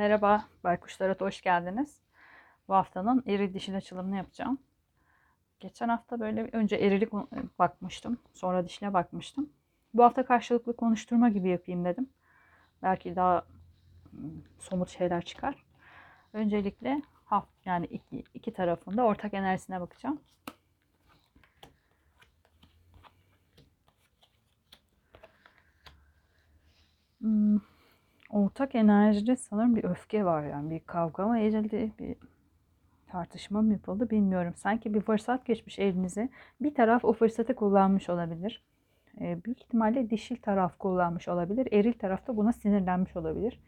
Merhaba, Baykuşlara hoş geldiniz. Bu haftanın eril dişil açılımını yapacağım. Geçen hafta böyle önce erili kon- bakmıştım, sonra dişine bakmıştım. Bu hafta karşılıklı konuşturma gibi yapayım dedim. Belki daha hmm, somut şeyler çıkar. Öncelikle haf yani iki, iki tarafında ortak enerjisine bakacağım. Hmm, ortak enerjide sanırım bir öfke var yani bir kavga mı edildi, bir tartışma mı yapıldı bilmiyorum. Sanki bir fırsat geçmiş elinize. Bir taraf o fırsatı kullanmış olabilir. Ee, büyük ihtimalle dişil taraf kullanmış olabilir. Eril taraf da buna sinirlenmiş olabilir.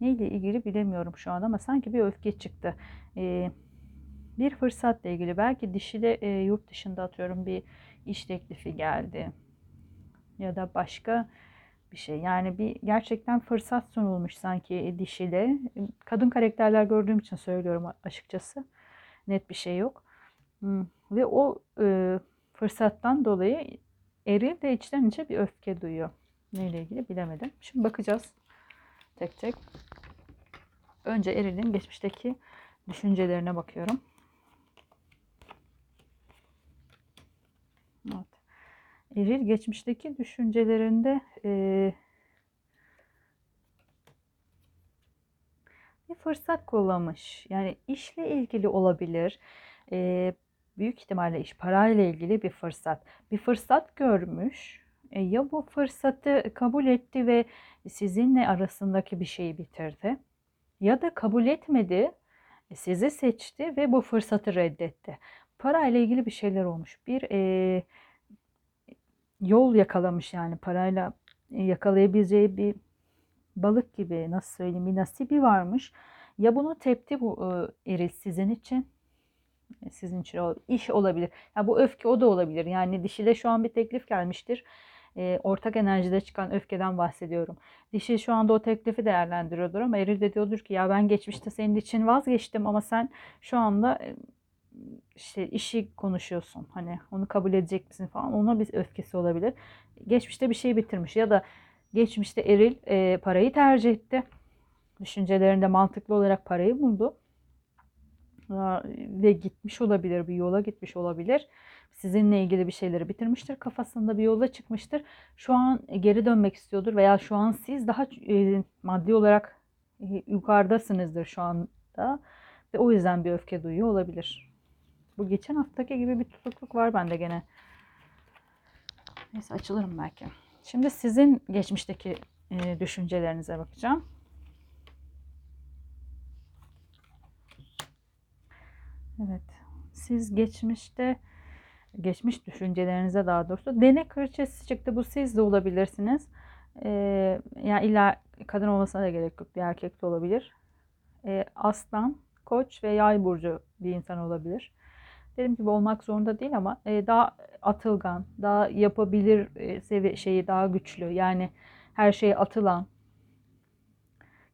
Neyle ilgili bilemiyorum şu an ama sanki bir öfke çıktı. Ee, bir fırsatla ilgili belki dişile e, yurt dışında atıyorum bir iş teklifi geldi. Ya da başka bir şey. Yani bir gerçekten fırsat sunulmuş sanki dişile. Kadın karakterler gördüğüm için söylüyorum açıkçası. Net bir şey yok. Hmm, Ve o e, fırsattan dolayı eril de içten içe bir öfke duyuyor. Neyle ilgili bilemedim. Şimdi bakacağız tek tek. Önce erilin geçmişteki düşüncelerine bakıyorum. Evet. Eril geçmişteki düşüncelerinde e, bir fırsat kullanmış. Yani işle ilgili olabilir. E, büyük ihtimalle iş parayla ilgili bir fırsat. Bir fırsat görmüş. E, ya bu fırsatı kabul etti ve sizinle arasındaki bir şeyi bitirdi. Ya da kabul etmedi, e, sizi seçti ve bu fırsatı reddetti. Parayla ilgili bir şeyler olmuş. Bir e, yol yakalamış yani parayla yakalayabileceği bir balık gibi nasıl söyleyeyim bir nasibi varmış. Ya bunu tepti bu e, eril sizin için e, sizin için o iş olabilir. Ya bu öfke o da olabilir. Yani dişile şu an bir teklif gelmiştir. E, ortak enerjide çıkan öfkeden bahsediyorum. Dişi şu anda o teklifi değerlendiriyordur ama eril de diyordur ki ya ben geçmişte senin için vazgeçtim ama sen şu anda e, işte işi konuşuyorsun. Hani onu kabul edecek misin falan. Ona bir öfkesi olabilir. Geçmişte bir şey bitirmiş ya da geçmişte eril e, parayı tercih etti. Düşüncelerinde mantıklı olarak parayı buldu. Ve gitmiş olabilir, bir yola gitmiş olabilir. Sizinle ilgili bir şeyleri bitirmiştir. Kafasında bir yola çıkmıştır. Şu an geri dönmek istiyordur veya şu an siz daha e, maddi olarak e, yukarıdasınızdır şu anda. Ve o yüzden bir öfke duyuyor olabilir. Bu geçen haftaki gibi bir tutukluk var bende gene. Neyse açılırım belki. Şimdi sizin geçmişteki e, düşüncelerinize bakacağım. Evet. Siz geçmişte geçmiş düşüncelerinize daha doğrusu denek kraliçesi çıktı. Bu siz de olabilirsiniz. Ee, yani illa kadın olmasına da gerek yok. Bir erkek de olabilir. Ee, aslan, koç ve yay burcu bir insan olabilir. Dediğim gibi olmak zorunda değil ama e, daha atılgan, daha yapabilir e, sevi şeyi daha güçlü. Yani her şeye atılan,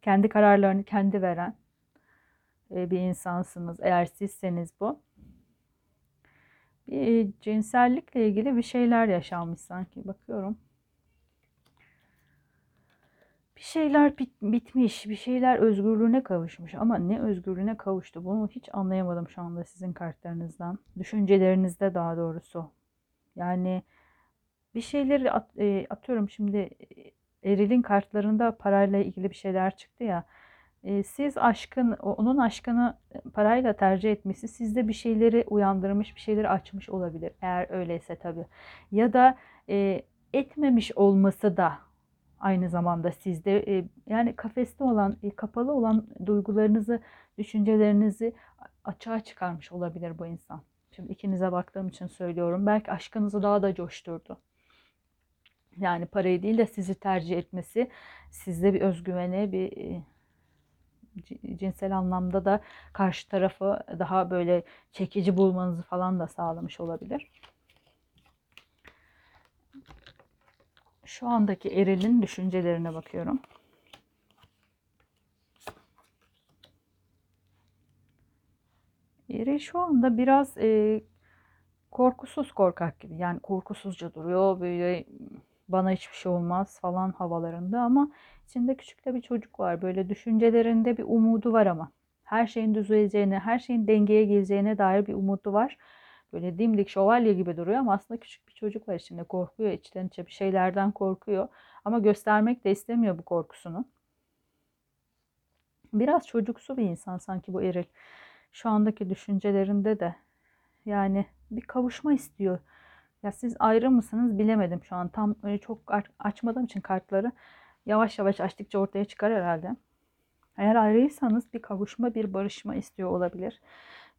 kendi kararlarını kendi veren e, bir insansınız. Eğer sizseniz bu. Bir cinsellikle ilgili bir şeyler yaşanmış sanki. Bakıyorum. Bir şeyler bit- bitmiş, bir şeyler özgürlüğüne kavuşmuş ama ne özgürlüğüne kavuştu bunu hiç anlayamadım şu anda sizin kartlarınızdan. Düşüncelerinizde daha doğrusu. Yani bir şeyleri at- e, atıyorum şimdi e, Eril'in kartlarında parayla ilgili bir şeyler çıktı ya. E, siz aşkın, onun aşkını e, parayla tercih etmesi sizde bir şeyleri uyandırmış, bir şeyleri açmış olabilir. Eğer öyleyse tabii. Ya da e, etmemiş olması da aynı zamanda sizde e, yani kafeste olan, e, kapalı olan duygularınızı, düşüncelerinizi açığa çıkarmış olabilir bu insan. Şimdi ikinize baktığım için söylüyorum. Belki aşkınızı daha da coşturdu. Yani parayı değil de sizi tercih etmesi sizde bir özgüvene, bir e, ci- cinsel anlamda da karşı tarafı daha böyle çekici bulmanızı falan da sağlamış olabilir. Şu andaki erilin düşüncelerine bakıyorum. Eril şu anda biraz e, korkusuz korkak gibi. Yani korkusuzca duruyor. Böyle bana hiçbir şey olmaz falan havalarında ama içinde küçük de bir çocuk var. Böyle düşüncelerinde bir umudu var ama. Her şeyin düzeleceğine, her şeyin dengeye geleceğine dair bir umudu var. Böyle dimdik şövalye gibi duruyor ama aslında küçük bir çocuk var içinde. Korkuyor içten içe bir şeylerden korkuyor. Ama göstermek de istemiyor bu korkusunu. Biraz çocuksu bir insan sanki bu eril. Şu andaki düşüncelerinde de yani bir kavuşma istiyor. Ya siz ayrı mısınız bilemedim şu an. Tam öyle çok açmadığım için kartları yavaş yavaş açtıkça ortaya çıkar herhalde. Eğer ayrıysanız bir kavuşma, bir barışma istiyor olabilir.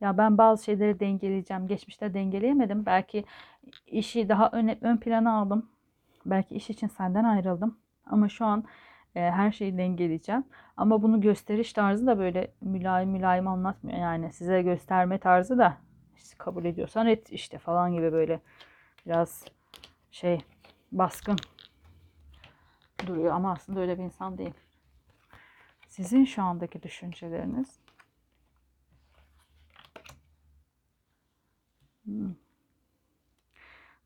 Ya ben bazı şeyleri dengeleyeceğim. Geçmişte dengeleyemedim. Belki işi daha ön, ön plana aldım. Belki iş için senden ayrıldım. Ama şu an e, her şeyi dengeleyeceğim. Ama bunu gösteriş tarzı da böyle mülayim mülayim anlatmıyor. Yani size gösterme tarzı da işte kabul ediyorsan et işte falan gibi böyle biraz şey baskın duruyor ama aslında öyle bir insan değil. Sizin şu andaki düşünceleriniz hmm.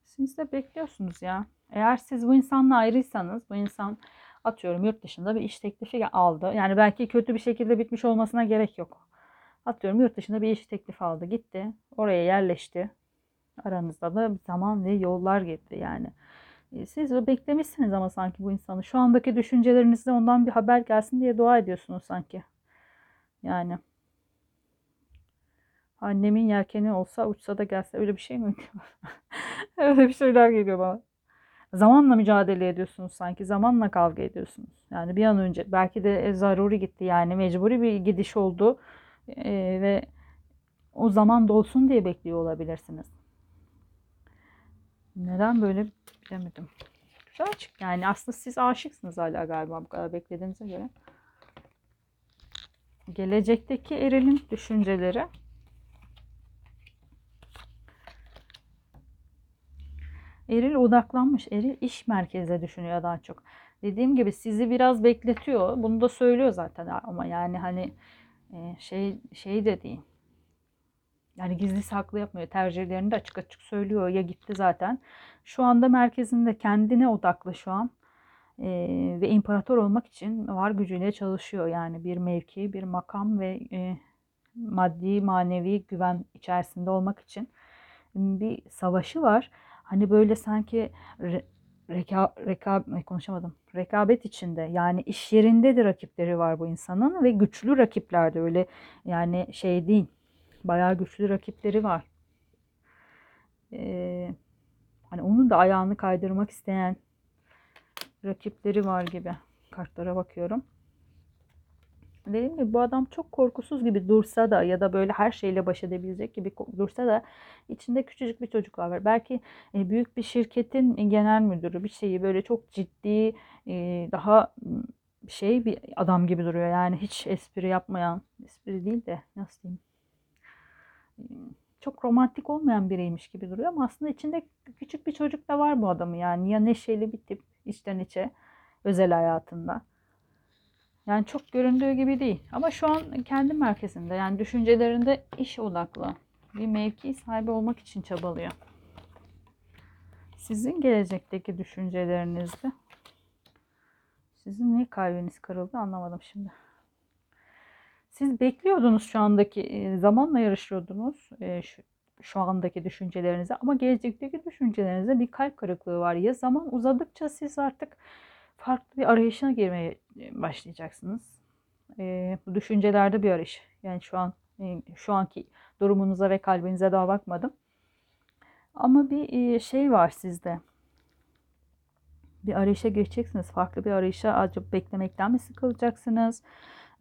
Siz de bekliyorsunuz ya. Eğer siz bu insanla ayrıysanız, bu insan atıyorum yurt dışında bir iş teklifi aldı. Yani belki kötü bir şekilde bitmiş olmasına gerek yok. Atıyorum yurt dışında bir iş teklifi aldı. Gitti. Oraya yerleşti. Aranızda da zaman ve yollar gitti yani. E, siz beklemişsiniz ama sanki bu insanı. Şu andaki düşüncelerinizde ondan bir haber gelsin diye dua ediyorsunuz sanki. Yani. Annemin yelkeni olsa uçsa da gelse öyle bir şey mi? öyle bir şeyler geliyor bana. Zamanla mücadele ediyorsunuz sanki. Zamanla kavga ediyorsunuz. Yani bir an önce belki de zaruri gitti yani mecburi bir gidiş oldu. Ee, ve o zaman dolsun diye bekliyor olabilirsiniz. Neden böyle bilemedim. Güzel çıktı. Yani aslında siz aşıksınız hala galiba bu kadar beklediğinize göre. Gelecekteki erilin düşünceleri. Eril odaklanmış. Eril iş merkezde düşünüyor daha çok. Dediğim gibi sizi biraz bekletiyor. Bunu da söylüyor zaten ama yani hani e, şey şey de değil. Yani gizli saklı yapmıyor. Tercihlerini de açık açık söylüyor. Ya gitti zaten. Şu anda merkezinde kendine odaklı şu an. Ee, ve imparator olmak için var gücüyle çalışıyor. Yani bir mevki, bir makam ve e, maddi, manevi güven içerisinde olmak için bir savaşı var. Hani böyle sanki re, reka, reka, konuşamadım. Rekabet içinde yani iş yerinde de rakipleri var bu insanın ve güçlü rakipler de öyle yani şey değil Bayağı güçlü rakipleri var. Ee, hani onun da ayağını kaydırmak isteyen rakipleri var gibi. Kartlara bakıyorum. Dediğim gibi bu adam çok korkusuz gibi dursa da ya da böyle her şeyle baş edebilecek gibi dursa da içinde küçücük bir çocuk var. Belki e, büyük bir şirketin genel müdürü bir şeyi böyle çok ciddi e, daha şey bir adam gibi duruyor. Yani hiç espri yapmayan, espri değil de nasıl diyeyim çok romantik olmayan biriymiş gibi duruyor ama aslında içinde küçük bir çocuk da var bu adamı yani ya neşeli bir tip içten içe özel hayatında. Yani çok göründüğü gibi değil ama şu an kendi merkezinde yani düşüncelerinde iş odaklı bir mevki sahibi olmak için çabalıyor. Sizin gelecekteki düşüncelerinizde sizin niye kalbiniz kırıldı anlamadım şimdi. Siz bekliyordunuz şu andaki zamanla yarışıyordunuz şu, şu andaki düşüncelerinize ama gelecekteki düşüncelerinize bir kalp kırıklığı var. Ya zaman uzadıkça siz artık farklı bir arayışına girmeye başlayacaksınız. E, bu düşüncelerde bir arayış. Yani şu an e, şu anki durumunuza ve kalbinize daha bakmadım. Ama bir e, şey var sizde. Bir arayışa geçeceksiniz. Farklı bir arayışa acaba beklemekten mi sıkılacaksınız?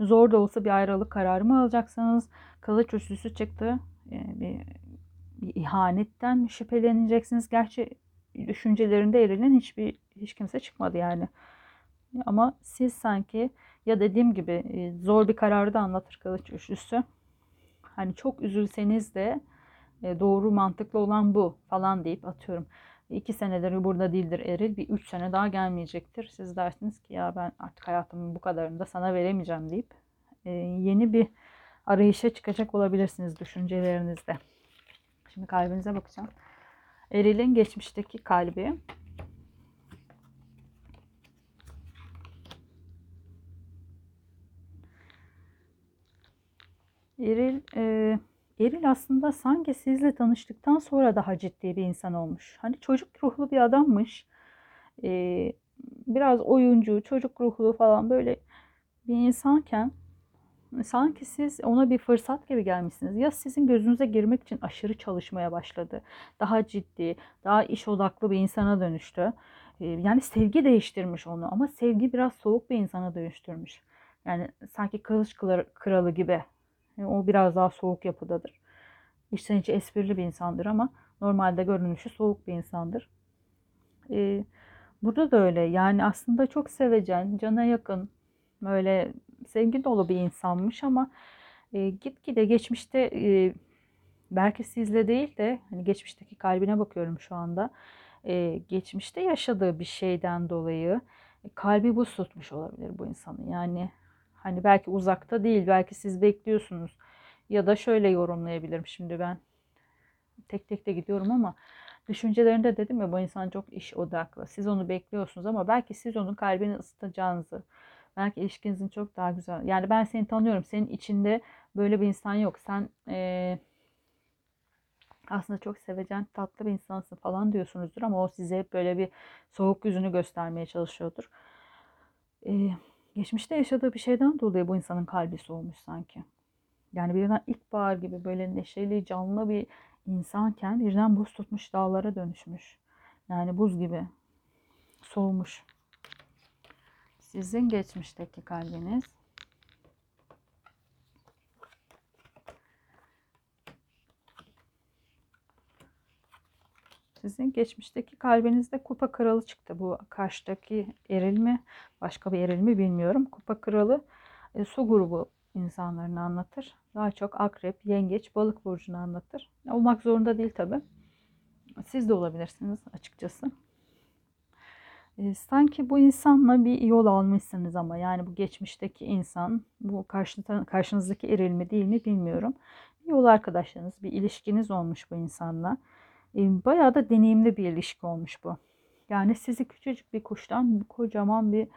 Zor da olsa bir ayrılık kararı mı alacaksınız? Kılıç üçlüsü çıktı. Ee, bir, bir ihanetten şüpheleneceksiniz. Gerçi düşüncelerinde erilen hiçbir hiç kimse çıkmadı yani. Ama siz sanki ya dediğim gibi e, zor bir kararı da anlatır kılıç üçlüsü. Hani çok üzülseniz de e, doğru mantıklı olan bu falan deyip atıyorum. İki senedir burada değildir eril. Bir üç sene daha gelmeyecektir. Siz dersiniz ki ya ben artık hayatımın bu kadarını da sana veremeyeceğim deyip e, yeni bir arayışa çıkacak olabilirsiniz düşüncelerinizde. Şimdi kalbinize bakacağım. Eril'in geçmişteki kalbi. Eril, e, Eril aslında sanki sizle tanıştıktan sonra daha ciddi bir insan olmuş. Hani çocuk ruhlu bir adammış. E, biraz oyuncu, çocuk ruhlu falan böyle bir insanken sanki siz ona bir fırsat gibi gelmişsiniz. Ya sizin gözünüze girmek için aşırı çalışmaya başladı. Daha ciddi, daha iş odaklı bir insana dönüştü. E, yani sevgi değiştirmiş onu ama sevgi biraz soğuk bir insana dönüştürmüş. Yani sanki kılıç kralı gibi. O biraz daha soğuk yapıdadır. İçten içe esprili bir insandır ama normalde görünüşü soğuk bir insandır. Ee, burada da öyle. Yani aslında çok sevecen, cana yakın, böyle sevgi dolu bir insanmış ama e, gitgide geçmişte e, belki sizle değil de hani geçmişteki kalbine bakıyorum şu anda. E, geçmişte yaşadığı bir şeyden dolayı e, kalbi buz tutmuş olabilir bu insanın. Yani Hani belki uzakta değil, belki siz bekliyorsunuz. Ya da şöyle yorumlayabilirim şimdi ben. Tek tek de gidiyorum ama düşüncelerinde dedim ya bu insan çok iş odaklı. Siz onu bekliyorsunuz ama belki siz onun kalbini ısıtacağınızı, belki ilişkinizin çok daha güzel. Yani ben seni tanıyorum. Senin içinde böyle bir insan yok. Sen ee, aslında çok sevecen, tatlı bir insansın falan diyorsunuzdur ama o size hep böyle bir soğuk yüzünü göstermeye çalışıyordur. Ee, geçmişte yaşadığı bir şeyden dolayı bu insanın kalbi soğumuş sanki. Yani birden ilkbahar gibi böyle neşeli, canlı bir insanken birden buz tutmuş dağlara dönüşmüş. Yani buz gibi soğumuş. Sizin geçmişteki kalbiniz Sizin geçmişteki kalbinizde kupa kralı çıktı. Bu karşıdaki eril mi başka bir eril mi bilmiyorum. Kupa kralı e, su grubu insanlarını anlatır. Daha çok akrep, yengeç, balık burcunu anlatır. Olmak zorunda değil tabi. Siz de olabilirsiniz açıkçası. E, sanki bu insanla bir yol almışsınız ama yani bu geçmişteki insan bu karşı, karşınızdaki eril mi değil mi bilmiyorum. Yol arkadaşlarınız, bir ilişkiniz olmuş bu insanla. E, bayağı da deneyimli bir ilişki olmuş bu. Yani sizi küçücük bir kuştan kocaman bir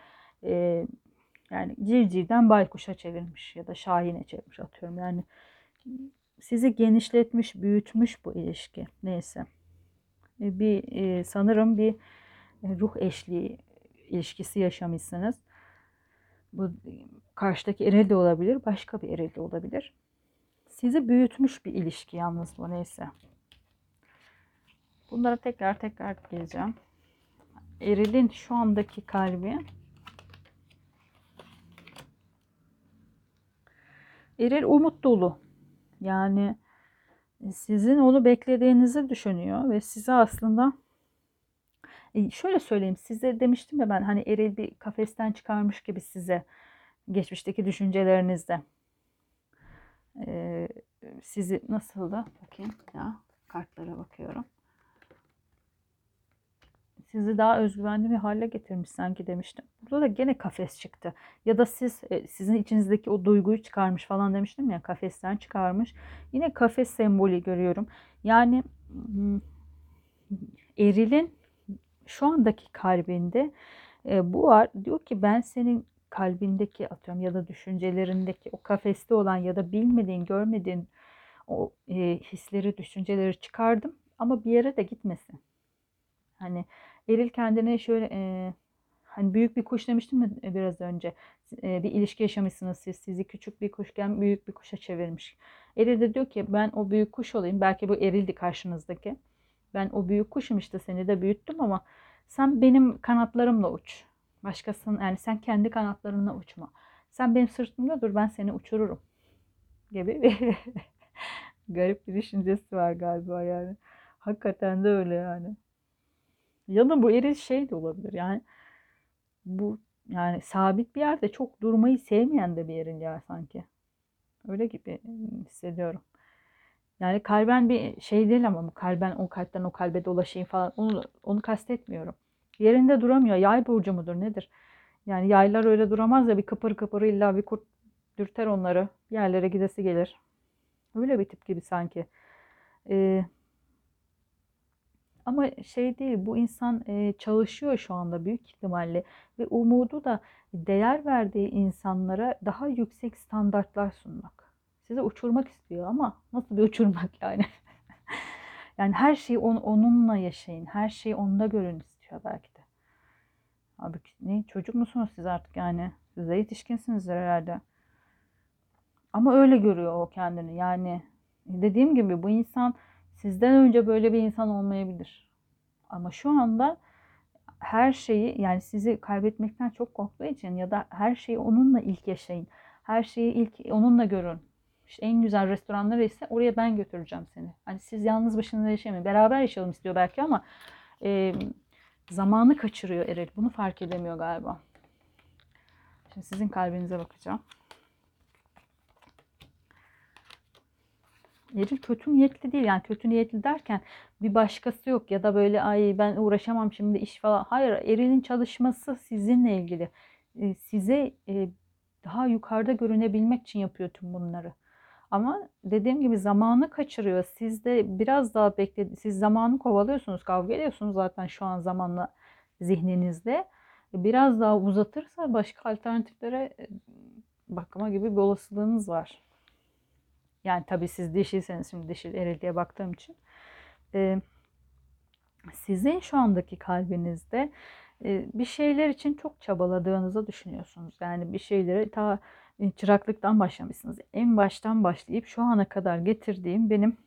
e, yani civcivden baykuşa çevirmiş ya da şahine çevirmiş atıyorum. Yani sizi genişletmiş, büyütmüş bu ilişki. Neyse. E, bir e, sanırım bir ruh eşliği ilişkisi yaşamışsınız. Bu karşıdaki eril de olabilir, başka bir eril de olabilir. Sizi büyütmüş bir ilişki yalnız bu neyse. Bunlara tekrar tekrar geleceğim. Eril'in şu andaki kalbi Eril umut dolu. Yani sizin onu beklediğinizi düşünüyor ve size aslında e, şöyle söyleyeyim size demiştim ya ben hani Eril bir kafesten çıkarmış gibi size geçmişteki düşüncelerinizde ee, sizi nasıl da bakayım ya kartlara bakıyorum sizi daha özgüvenli bir hale getirmiş sanki demiştim. Burada da gene kafes çıktı. Ya da siz e, sizin içinizdeki o duyguyu çıkarmış falan demiştim ya kafesten çıkarmış. Yine kafes sembolü görüyorum. Yani hmm, erilin şu andaki kalbinde e, bu var. Diyor ki ben senin kalbindeki atıyorum ya da düşüncelerindeki o kafeste olan ya da bilmediğin, görmediğin o e, hisleri, düşünceleri çıkardım ama bir yere de gitmesin. Hani Eril kendine şöyle e, hani büyük bir kuş demiştim mi biraz önce e, bir ilişki yaşamışsınız siz sizi küçük bir kuşken büyük bir kuşa çevirmiş. Eril de diyor ki ben o büyük kuş olayım belki bu Eril'di karşınızdaki ben o büyük kuşum işte seni de büyüttüm ama sen benim kanatlarımla uç. Başkasının yani sen kendi kanatlarınla uçma. Sen benim sırtımda dur ben seni uçururum gibi bir garip bir düşüncesi var galiba yani. Hakikaten de öyle yani. Ya da bu eril şey de olabilir. Yani bu yani sabit bir yerde çok durmayı sevmeyen de bir eril ya sanki. Öyle gibi hissediyorum. Yani kalben bir şey değil ama kalben o kalpten o kalbe dolaşayım falan onu onu kastetmiyorum. Yerinde duramıyor. Yay burcu mudur nedir? Yani yaylar öyle duramaz ya bir kıpır kıpır illa bir kurt dürter onları. Yerlere gidesi gelir. Öyle bir tip gibi sanki. Ee, ama şey değil bu insan e, çalışıyor şu anda büyük ihtimalle ve umudu da değer verdiği insanlara daha yüksek standartlar sunmak. Sizi uçurmak istiyor ama nasıl bir uçurmak yani? yani her şeyi on, onunla yaşayın. Her şeyi onda görün istiyor belki de. Abi ne çocuk musunuz siz artık yani? Siz de yetişkinsinizdir herhalde. Ama öyle görüyor o kendini. Yani dediğim gibi bu insan sizden önce böyle bir insan olmayabilir. Ama şu anda her şeyi yani sizi kaybetmekten çok korktuğu için ya da her şeyi onunla ilk yaşayın. Her şeyi ilk onunla görün. İşte en güzel restoranları ise oraya ben götüreceğim seni. Hani siz yalnız başınıza yaşamayın. Beraber yaşayalım istiyor belki ama e, zamanı kaçırıyor Eril. Bunu fark edemiyor galiba. Şimdi sizin kalbinize bakacağım. Eril kötü niyetli değil. Yani kötü niyetli derken bir başkası yok ya da böyle ay ben uğraşamam şimdi iş falan. Hayır Eril'in çalışması sizinle ilgili. Size daha yukarıda görünebilmek için yapıyor tüm bunları. Ama dediğim gibi zamanı kaçırıyor. Siz de biraz daha bekledi. Siz zamanı kovalıyorsunuz, kavga ediyorsunuz zaten şu an zamanla zihninizde. Biraz daha uzatırsa başka alternatiflere e, bakma gibi bir olasılığınız var. Yani tabii siz dişiyseniz şimdi dişil eril diye baktığım için. Ee, sizin şu andaki kalbinizde e, bir şeyler için çok çabaladığınızı düşünüyorsunuz. Yani bir şeyleri ta çıraklıktan başlamışsınız. En baştan başlayıp şu ana kadar getirdiğim benim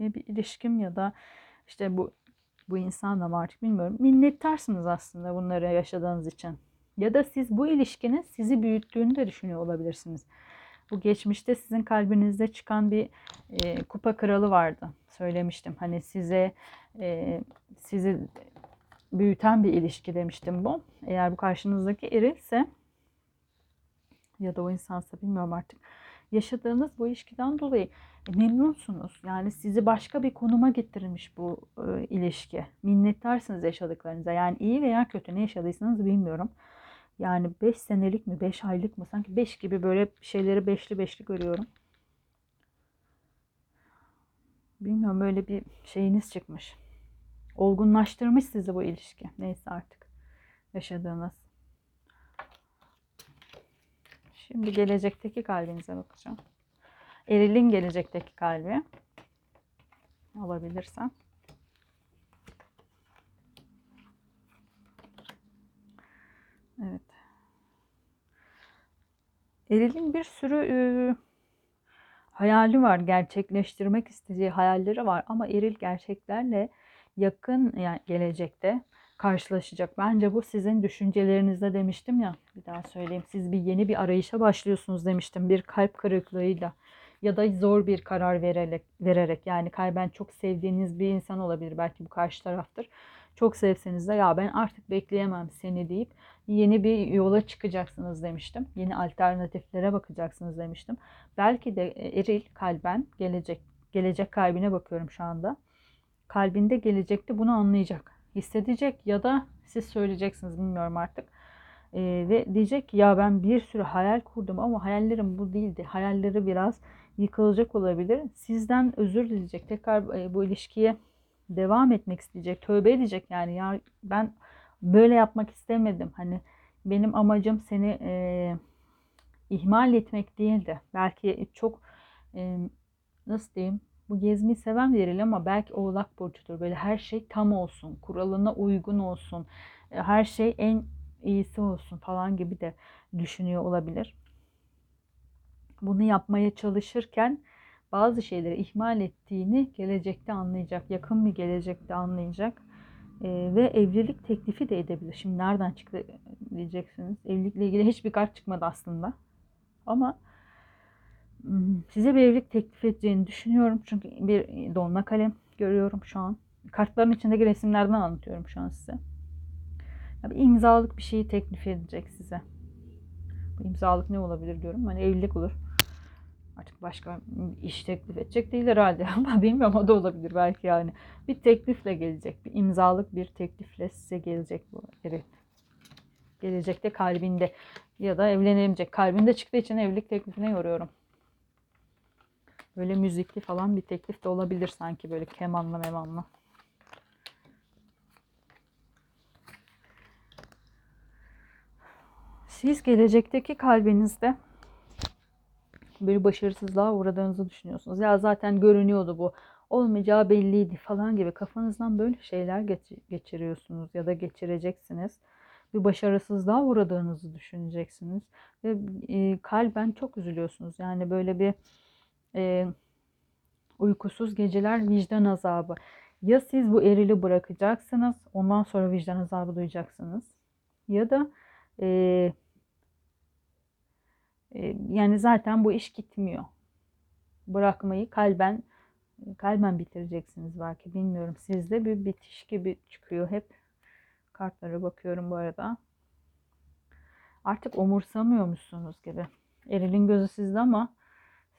e, bir ilişkim ya da işte bu bu insanla mı artık bilmiyorum. Minnettarsınız aslında bunları yaşadığınız için. Ya da siz bu ilişkinin sizi büyüttüğünü de düşünüyor olabilirsiniz. Bu geçmişte sizin kalbinizde çıkan bir e, kupa kralı vardı. Söylemiştim. Hani size e, sizi büyüten bir ilişki demiştim bu. Eğer bu karşınızdaki erilse ya da o insansa bilmiyorum artık. Yaşadığınız bu ilişkiden dolayı e, memnunsunuz. Yani sizi başka bir konuma getirmiş bu e, ilişki. Minnettarsınız yaşadıklarınıza. Yani iyi veya kötü ne yaşadıysanız bilmiyorum. Yani 5 senelik mi 5 aylık mı sanki 5 gibi böyle şeyleri beşli beşli görüyorum. Bilmiyorum böyle bir şeyiniz çıkmış. Olgunlaştırmış sizi bu ilişki. Neyse artık yaşadığınız. Şimdi gelecekteki kalbinize bakacağım. Eril'in gelecekteki kalbi. Alabilirsem. Evet. Eril'in bir sürü e, hayali var. Gerçekleştirmek istediği hayalleri var. Ama Eril gerçeklerle yakın yani gelecekte karşılaşacak. Bence bu sizin düşüncelerinizde demiştim ya. Bir daha söyleyeyim. Siz bir yeni bir arayışa başlıyorsunuz demiştim. Bir kalp kırıklığıyla ya da zor bir karar vererek, vererek yani kalben çok sevdiğiniz bir insan olabilir. Belki bu karşı taraftır. Çok sevseniz de ya ben artık bekleyemem seni deyip yeni bir yola çıkacaksınız demiştim. Yeni alternatiflere bakacaksınız demiştim. Belki de e, eril kalben gelecek gelecek kalbine bakıyorum şu anda. Kalbinde gelecekte bunu anlayacak, hissedecek ya da siz söyleyeceksiniz bilmiyorum artık. Ee, ve diyecek ki ya ben bir sürü hayal kurdum ama hayallerim bu değildi. Hayalleri biraz yıkılacak olabilir. Sizden özür dileyecek. Tekrar e, bu ilişkiye devam etmek isteyecek. Tövbe edecek yani ya ben böyle yapmak istemedim. Hani benim amacım seni e, ihmal etmek değildi. Belki çok e, nasıl diyeyim bu gezmeyi seven bir ama belki oğlak burcudur. Böyle her şey tam olsun, kuralına uygun olsun, e, her şey en iyisi olsun falan gibi de düşünüyor olabilir. Bunu yapmaya çalışırken bazı şeyleri ihmal ettiğini gelecekte anlayacak, yakın bir gelecekte anlayacak. Ee, ve evlilik teklifi de edebilir. Şimdi nereden çıktı diyeceksiniz. Evlilikle ilgili hiçbir kart çıkmadı aslında. Ama size bir evlilik teklif edeceğini düşünüyorum. Çünkü bir dolma kalem görüyorum şu an. Kartların içindeki resimlerden anlatıyorum şu an size. Bir imzalık bir şeyi teklif edecek size. Bu imzalık ne olabilir diyorum. Hani evlilik olur. Artık başka iş teklif edecek değil herhalde ama bilmiyorum o da olabilir belki yani. Bir teklifle gelecek. Bir imzalık bir teklifle size gelecek bu. Evet. Gelecekte kalbinde ya da evlenemeyecek. Kalbinde çıktığı için evlilik teklifine yoruyorum. Böyle müzikli falan bir teklif de olabilir sanki böyle kemanla memanla. Siz gelecekteki kalbinizde böyle başarısızlığa uğradığınızı düşünüyorsunuz. Ya zaten görünüyordu bu. Olmayacağı belliydi falan gibi kafanızdan böyle şeyler geç- geçiriyorsunuz ya da geçireceksiniz. Bir başarısızlığa uğradığınızı düşüneceksiniz ve e, kalben çok üzülüyorsunuz. Yani böyle bir e, uykusuz geceler, vicdan azabı. Ya siz bu erili bırakacaksınız, ondan sonra vicdan azabı duyacaksınız. Ya da e, e, yani zaten bu iş gitmiyor. Bırakmayı kalben kalben bitireceksiniz belki bilmiyorum. Sizde bir bitiş gibi çıkıyor hep. Kartlara bakıyorum bu arada. Artık umursamıyor musunuz gibi. Erilin gözü sizde ama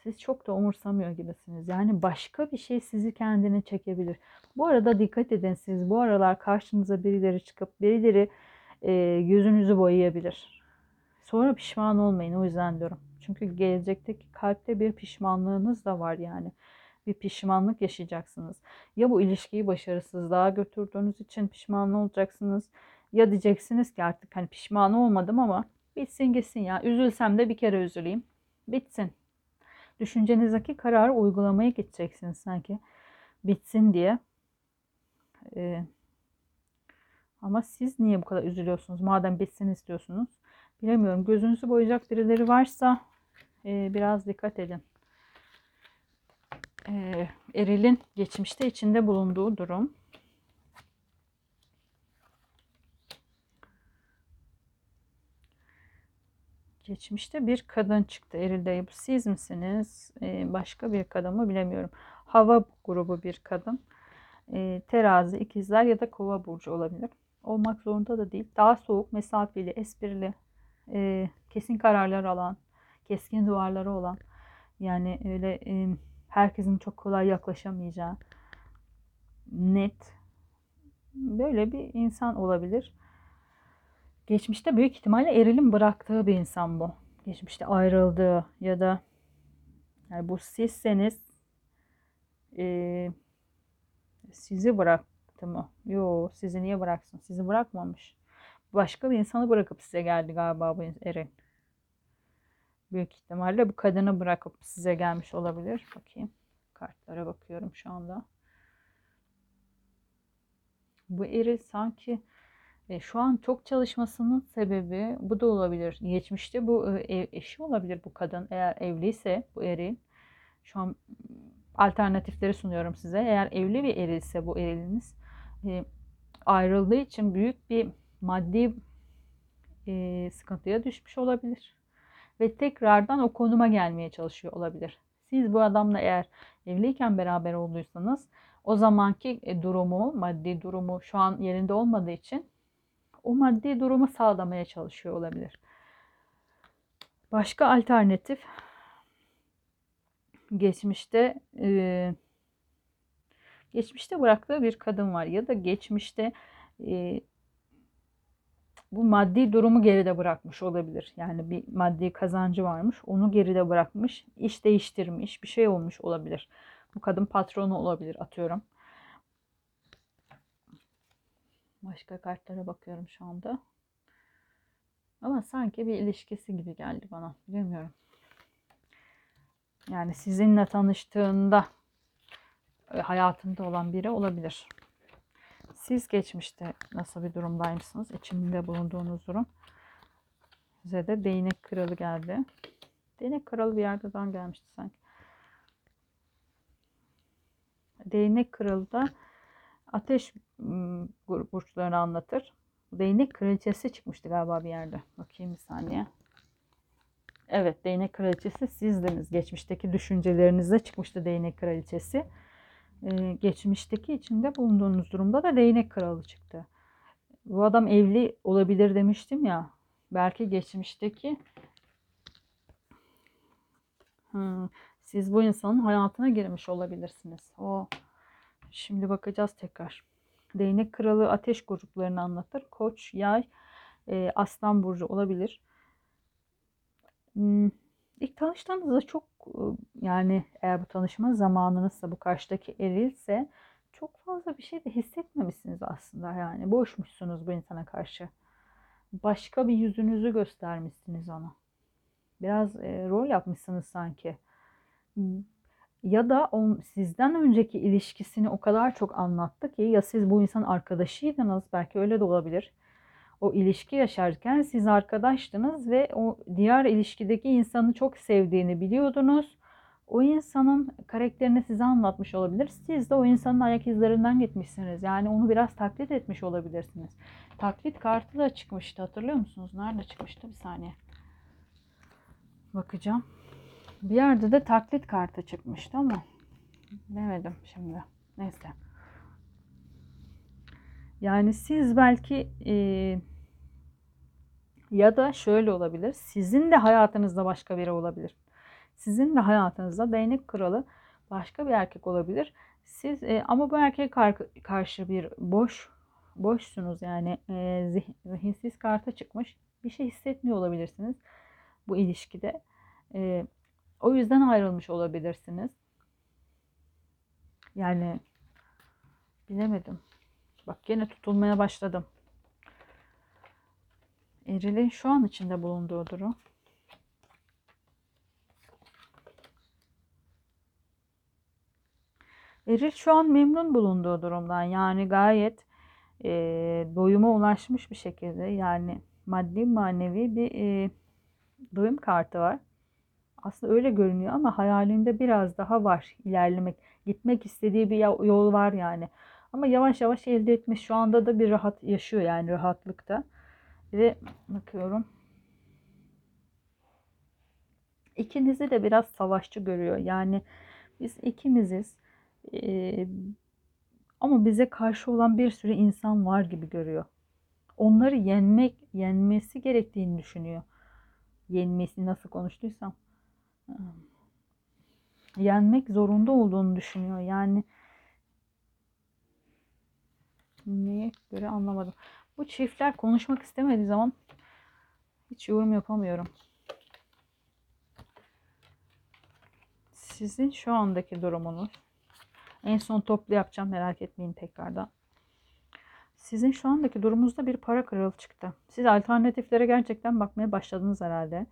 siz çok da umursamıyor gibisiniz. Yani başka bir şey sizi kendine çekebilir. Bu arada dikkat edin siz bu aralar karşınıza birileri çıkıp birileri e, yüzünüzü boyayabilir. Sonra pişman olmayın o yüzden diyorum. Çünkü gelecekteki kalpte bir pişmanlığınız da var yani. Bir pişmanlık yaşayacaksınız. Ya bu ilişkiyi başarısızlığa götürdüğünüz için pişman olacaksınız. Ya diyeceksiniz ki artık hani pişman olmadım ama bitsin gitsin ya. Üzülsem de bir kere üzüleyim. Bitsin. Düşüncenizdeki kararı uygulamaya gideceksiniz sanki. Bitsin diye. Ee, ama siz niye bu kadar üzülüyorsunuz? Madem bitsin istiyorsunuz. Bilemiyorum. Gözünüzü boyayacak birileri varsa e, biraz dikkat edin. E, erilin geçmişte içinde bulunduğu durum. Geçmişte bir kadın çıktı Eril'de. Bu siz misiniz? E, başka bir kadın mı bilemiyorum. Hava grubu bir kadın. E, terazi, ikizler ya da kova burcu olabilir. Olmak zorunda da değil. Daha soğuk, mesafeli, esprili, e, kesin kararlar alan, keskin duvarları olan yani öyle e, herkesin çok kolay yaklaşamayacağı net böyle bir insan olabilir. Geçmişte büyük ihtimalle erilin bıraktığı bir insan bu. Geçmişte ayrıldığı ya da yani bu sizseniz e, sizi bıraktı mı? Yo sizi niye bıraksın? Sizi bırakmamış başka bir insanı bırakıp size geldi galiba bu Eren. Büyük ihtimalle bu kadını bırakıp size gelmiş olabilir. Bakayım. Kartlara bakıyorum şu anda. Bu eri sanki e, şu an çok çalışmasının sebebi bu da olabilir. Geçmişte bu e, eşi olabilir bu kadın. Eğer evliyse bu eri şu an alternatifleri sunuyorum size. Eğer evli bir eri ise bu eriniz e, ayrıldığı için büyük bir maddi e, sıkıntıya düşmüş olabilir. Ve tekrardan o konuma gelmeye çalışıyor olabilir. Siz bu adamla eğer evliyken beraber olduysanız o zamanki e, durumu, maddi durumu şu an yerinde olmadığı için o maddi durumu sağlamaya çalışıyor olabilir. Başka alternatif geçmişte e, geçmişte bıraktığı bir kadın var ya da geçmişte e, bu maddi durumu geride bırakmış olabilir. Yani bir maddi kazancı varmış. Onu geride bırakmış. iş değiştirmiş. Bir şey olmuş olabilir. Bu kadın patronu olabilir atıyorum. Başka kartlara bakıyorum şu anda. Ama sanki bir ilişkisi gibi geldi bana. Bilmiyorum. Yani sizinle tanıştığında e, hayatında olan biri olabilir. Siz geçmişte nasıl bir durumdaymışsınız? İçinde bulunduğunuz durum. Size de değnek kralı geldi. Değnek kralı bir yerden gelmişti sanki. Değnek kralı da ateş burçlarını anlatır. Değnek kraliçesi çıkmıştı galiba bir yerde. Bakayım bir saniye. Evet değnek kraliçesi sizdiniz. Geçmişteki düşüncelerinizde çıkmıştı değnek kraliçesi e, geçmişteki içinde bulunduğunuz durumda da değnek kralı çıktı. Bu adam evli olabilir demiştim ya. Belki geçmişteki hmm, siz bu insanın hayatına girmiş olabilirsiniz. O şimdi bakacağız tekrar. Değnek kralı ateş gruplarını anlatır. Koç, yay, e, aslan burcu olabilir. Hmm, ilk tanıştığınızda çok yani eğer bu tanışma zamanınızsa bu karşıdaki erilse çok fazla bir şey de hissetmemişsiniz aslında yani boşmuşsunuz bu insana karşı. Başka bir yüzünüzü göstermişsiniz ona. Biraz e, rol yapmışsınız sanki. Ya da on, sizden önceki ilişkisini o kadar çok anlattı ki ya siz bu insan arkadaşıydınız belki öyle de olabilir. O ilişki yaşarken siz arkadaştınız ve o diğer ilişkideki insanı çok sevdiğini biliyordunuz. O insanın karakterini size anlatmış olabilir. Siz de o insanın ayak izlerinden gitmişsiniz. Yani onu biraz taklit etmiş olabilirsiniz. Taklit kartı da çıkmıştı hatırlıyor musunuz? Nerede çıkmıştı? Bir saniye. Bakacağım. Bir yerde de taklit kartı çıkmıştı ama bilemedim şimdi. Neyse. Yani siz belki e, ya da şöyle olabilir. Sizin de hayatınızda başka biri olabilir. Sizin de hayatınızda değnek kralı başka bir erkek olabilir. Siz e, ama bu erkeğe kar, karşı bir boş boşsunuz yani e, zih, zihinsiz karta çıkmış. Bir şey hissetmiyor olabilirsiniz bu ilişkide. E, o yüzden ayrılmış olabilirsiniz. Yani bilemedim. Bak gene tutulmaya başladım. Eril'in şu an içinde bulunduğu durum. Eril şu an memnun bulunduğu durumdan. Yani gayet e, doyuma ulaşmış bir şekilde. Yani maddi manevi bir e, doyum kartı var. Aslında öyle görünüyor ama hayalinde biraz daha var ilerlemek. Gitmek istediği bir yol var yani. Ama yavaş yavaş elde etmiş. Şu anda da bir rahat yaşıyor yani rahatlıkta. Ve bakıyorum. İkinizi de biraz savaşçı görüyor. Yani biz ikimiziz. Ee, ama bize karşı olan bir sürü insan var gibi görüyor. Onları yenmek, yenmesi gerektiğini düşünüyor. Yenmesi nasıl konuştuysam. Yenmek zorunda olduğunu düşünüyor. Yani neye göre anlamadım. Bu çiftler konuşmak istemediği zaman hiç yorum yapamıyorum. Sizin şu andaki durumunuz en son toplu yapacağım merak etmeyin tekrardan. Sizin şu andaki durumunuzda bir para kralı çıktı. Siz alternatiflere gerçekten bakmaya başladınız herhalde.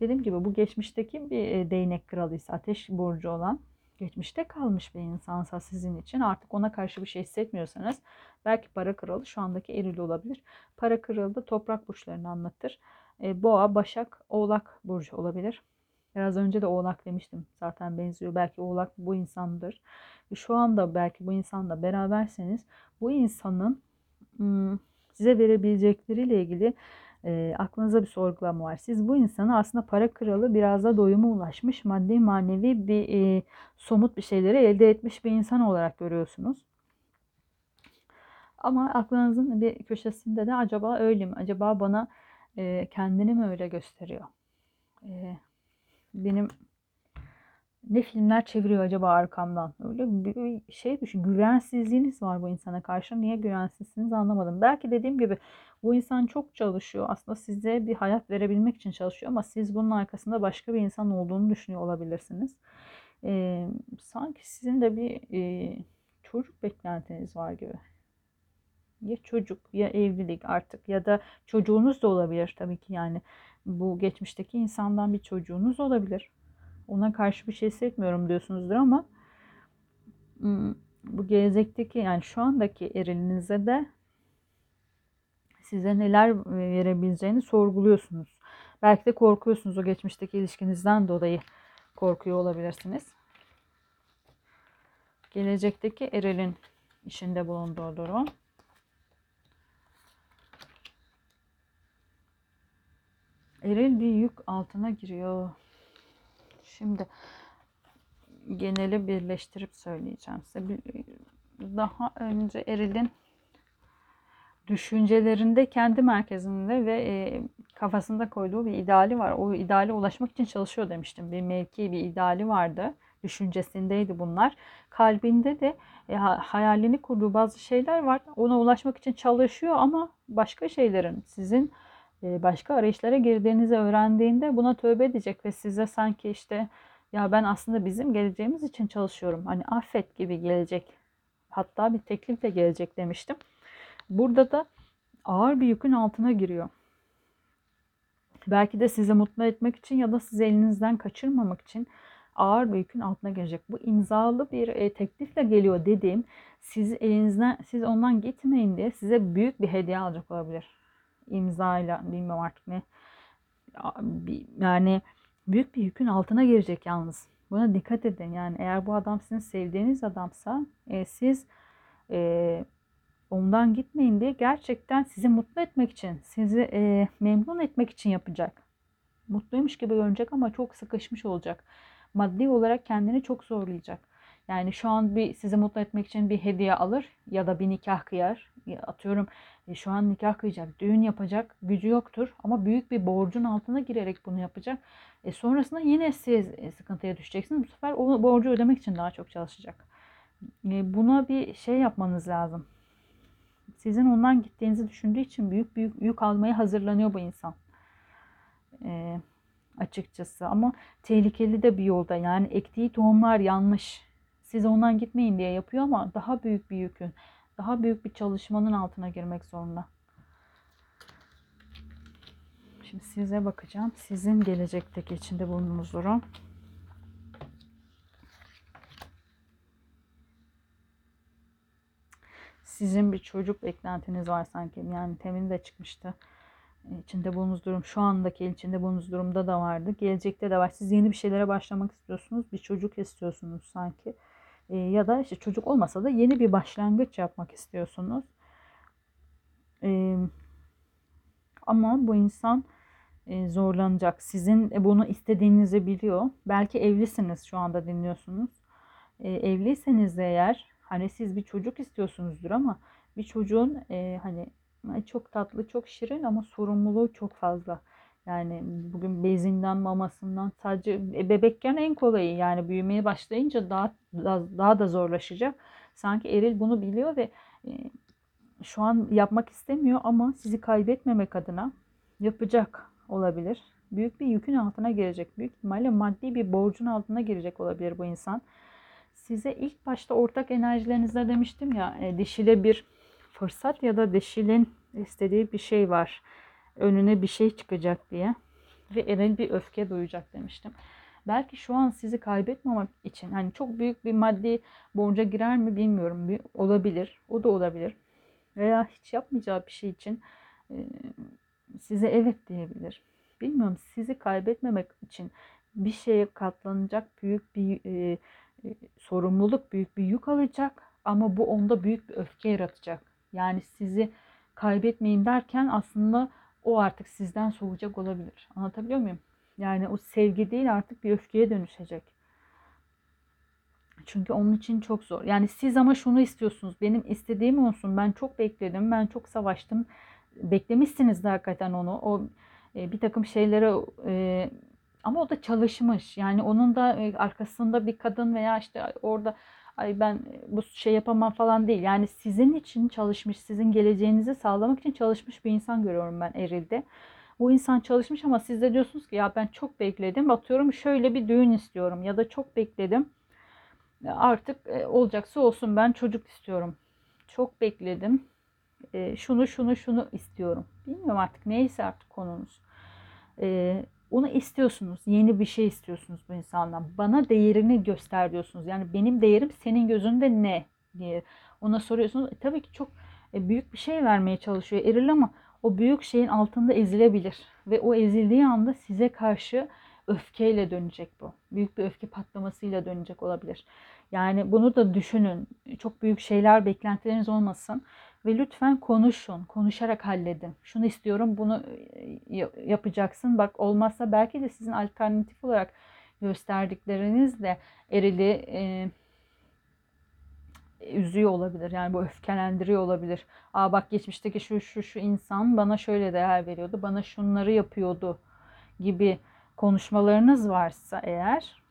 Dediğim gibi bu geçmişteki bir e, değnek kralıysa ateş burcu olan geçmişte kalmış bir insansa sizin için artık ona karşı bir şey hissetmiyorsanız belki para kralı şu andaki eril olabilir. Para kralı da toprak burçlarını anlatır. E, boğa, başak, oğlak burcu olabilir. Biraz önce de oğlak demiştim. Zaten benziyor. Belki oğlak bu insandır. Şu anda belki bu insanla beraberseniz bu insanın hmm, size verebilecekleriyle ilgili e, aklınıza bir sorgulama var. Siz bu insanı aslında para kralı biraz da doyuma ulaşmış maddi manevi bir e, somut bir şeyleri elde etmiş bir insan olarak görüyorsunuz. Ama aklınızın bir köşesinde de acaba öyle mi? Acaba bana e, kendini mi öyle gösteriyor? E, benim ne filmler çeviriyor acaba arkamdan? Öyle bir şey düşün. Güvensizliğiniz var bu insana karşı. Niye güvensizsiniz anlamadım. Belki dediğim gibi bu insan çok çalışıyor. Aslında size bir hayat verebilmek için çalışıyor ama siz bunun arkasında başka bir insan olduğunu düşünüyor olabilirsiniz. Ee, sanki sizin de bir e, çocuk beklentiniz var gibi. Ya çocuk ya evlilik artık ya da çocuğunuz da olabilir tabii ki yani. Bu geçmişteki insandan bir çocuğunuz olabilir ona karşı bir şey hissetmiyorum diyorsunuzdur ama bu gelecekteki yani şu andaki erilinize de size neler verebileceğini sorguluyorsunuz. Belki de korkuyorsunuz o geçmişteki ilişkinizden dolayı korkuyor olabilirsiniz. Gelecekteki erilin işinde bulunduğu durum. Eril bir yük altına giriyor. Şimdi geneli birleştirip söyleyeceğim size. Daha önce Eril'in düşüncelerinde kendi merkezinde ve e, kafasında koyduğu bir ideali var. O ideale ulaşmak için çalışıyor demiştim. Bir mevki, bir ideali vardı. Düşüncesindeydi bunlar. Kalbinde de e, hayalini kurduğu bazı şeyler var. Ona ulaşmak için çalışıyor ama başka şeylerin sizin başka arayışlara girdiğinizi öğrendiğinde buna tövbe edecek ve size sanki işte ya ben aslında bizim geleceğimiz için çalışıyorum. Hani affet gibi gelecek. Hatta bir teklifle gelecek demiştim. Burada da ağır bir yükün altına giriyor. Belki de sizi mutlu etmek için ya da sizi elinizden kaçırmamak için ağır bir yükün altına gelecek. Bu imzalı bir e, teklifle geliyor dediğim siz elinizden siz ondan gitmeyin diye size büyük bir hediye alacak olabilir. İmzayla bilmiyorum artık ne. Yani büyük bir yükün altına girecek yalnız. Buna dikkat edin. Yani eğer bu adam sizin sevdiğiniz adamsa e, siz e, ondan gitmeyin diye gerçekten sizi mutlu etmek için, sizi e, memnun etmek için yapacak. Mutluymuş gibi görünecek ama çok sıkışmış olacak. Maddi olarak kendini çok zorlayacak. Yani şu an bir sizi mutlu etmek için bir hediye alır ya da bir nikah kıyar. Atıyorum e, şu an nikah kıyacak, düğün yapacak gücü yoktur ama büyük bir borcun altına girerek bunu yapacak. E sonrasında yine siz e, sıkıntıya düşeceksiniz. Bu sefer o borcu ödemek için daha çok çalışacak. E, buna bir şey yapmanız lazım. Sizin ondan gittiğinizi düşündüğü için büyük büyük yük almaya hazırlanıyor bu insan. E, açıkçası ama tehlikeli de bir yolda. Yani ektiği tohumlar yanlış. Siz ondan gitmeyin diye yapıyor ama daha büyük bir yükün, daha büyük bir çalışmanın altına girmek zorunda. Şimdi size bakacağım. Sizin gelecekteki içinde bulunduğunuz durum. Sizin bir çocuk beklentiniz var sanki. Yani temin de çıkmıştı. İçinde bulunduğunuz durum şu andaki içinde bulunduğunuz durumda da vardı. Gelecekte de var. Siz yeni bir şeylere başlamak istiyorsunuz. Bir çocuk istiyorsunuz sanki. E, ya da işte çocuk olmasa da yeni bir başlangıç yapmak istiyorsunuz. E, ama bu insan e, zorlanacak. Sizin bunu istediğinizi biliyor. Belki evlisiniz şu anda dinliyorsunuz. E, evliyseniz de eğer hani siz bir çocuk istiyorsunuzdur ama bir çocuğun e, hani çok tatlı, çok şirin ama sorumluluğu çok fazla. Yani bugün bezinden, mamasından sadece e, bebekken en kolayı yani büyümeye başlayınca daha daha, daha da zorlaşacak. Sanki Eril bunu biliyor ve e, şu an yapmak istemiyor ama sizi kaybetmemek adına yapacak olabilir. Büyük bir yükün altına girecek. Büyük ihtimalle maddi bir borcun altına girecek olabilir bu insan. Size ilk başta ortak enerjilerinizde demiştim ya e, dişile bir fırsat ya da dişilin istediği bir şey var önüne bir şey çıkacak diye ve Eril bir öfke duyacak demiştim. Belki şu an sizi kaybetmemek için hani çok büyük bir maddi borca girer mi bilmiyorum. Bir, olabilir. O da olabilir. Veya hiç yapmayacağı bir şey için e, size evet diyebilir. Bilmiyorum sizi kaybetmemek için bir şeye katlanacak büyük bir e, e, sorumluluk, büyük bir yük alacak ama bu onda büyük bir öfke yaratacak. Yani sizi kaybetmeyin derken aslında o artık sizden soğuyacak olabilir. Anlatabiliyor muyum? Yani o sevgi değil artık bir öfkeye dönüşecek. Çünkü onun için çok zor. Yani siz ama şunu istiyorsunuz. Benim istediğim olsun. Ben çok bekledim. Ben çok savaştım. Beklemişsiniz de hakikaten onu. O e, bir takım şeylere e, ama o da çalışmış. Yani onun da e, arkasında bir kadın veya işte orada ay ben bu şey yapamam falan değil. Yani sizin için çalışmış, sizin geleceğinizi sağlamak için çalışmış bir insan görüyorum ben Eril'de. Bu insan çalışmış ama siz de diyorsunuz ki ya ben çok bekledim. Atıyorum şöyle bir düğün istiyorum ya da çok bekledim. Artık e, olacaksa olsun ben çocuk istiyorum. Çok bekledim. E, şunu şunu şunu istiyorum. Bilmiyorum artık neyse artık konunuz. Onu istiyorsunuz. Yeni bir şey istiyorsunuz bu insandan. Bana değerini göster diyorsunuz. Yani benim değerim senin gözünde ne diye ona soruyorsunuz. E, tabii ki çok e, büyük bir şey vermeye çalışıyor Eril ama o büyük şeyin altında ezilebilir. Ve o ezildiği anda size karşı öfkeyle dönecek bu. Büyük bir öfke patlamasıyla dönecek olabilir. Yani bunu da düşünün. Çok büyük şeyler, beklentileriniz olmasın. Ve lütfen konuşun. Konuşarak halledin. Şunu istiyorum, bunu e, yapacaksın. Bak olmazsa belki de sizin alternatif olarak gösterdikleriniz de erili e, üzüyor olabilir. Yani bu öfkelendiriyor olabilir. Aa bak geçmişteki şu şu şu insan bana şöyle değer veriyordu. Bana şunları yapıyordu gibi konuşmalarınız varsa eğer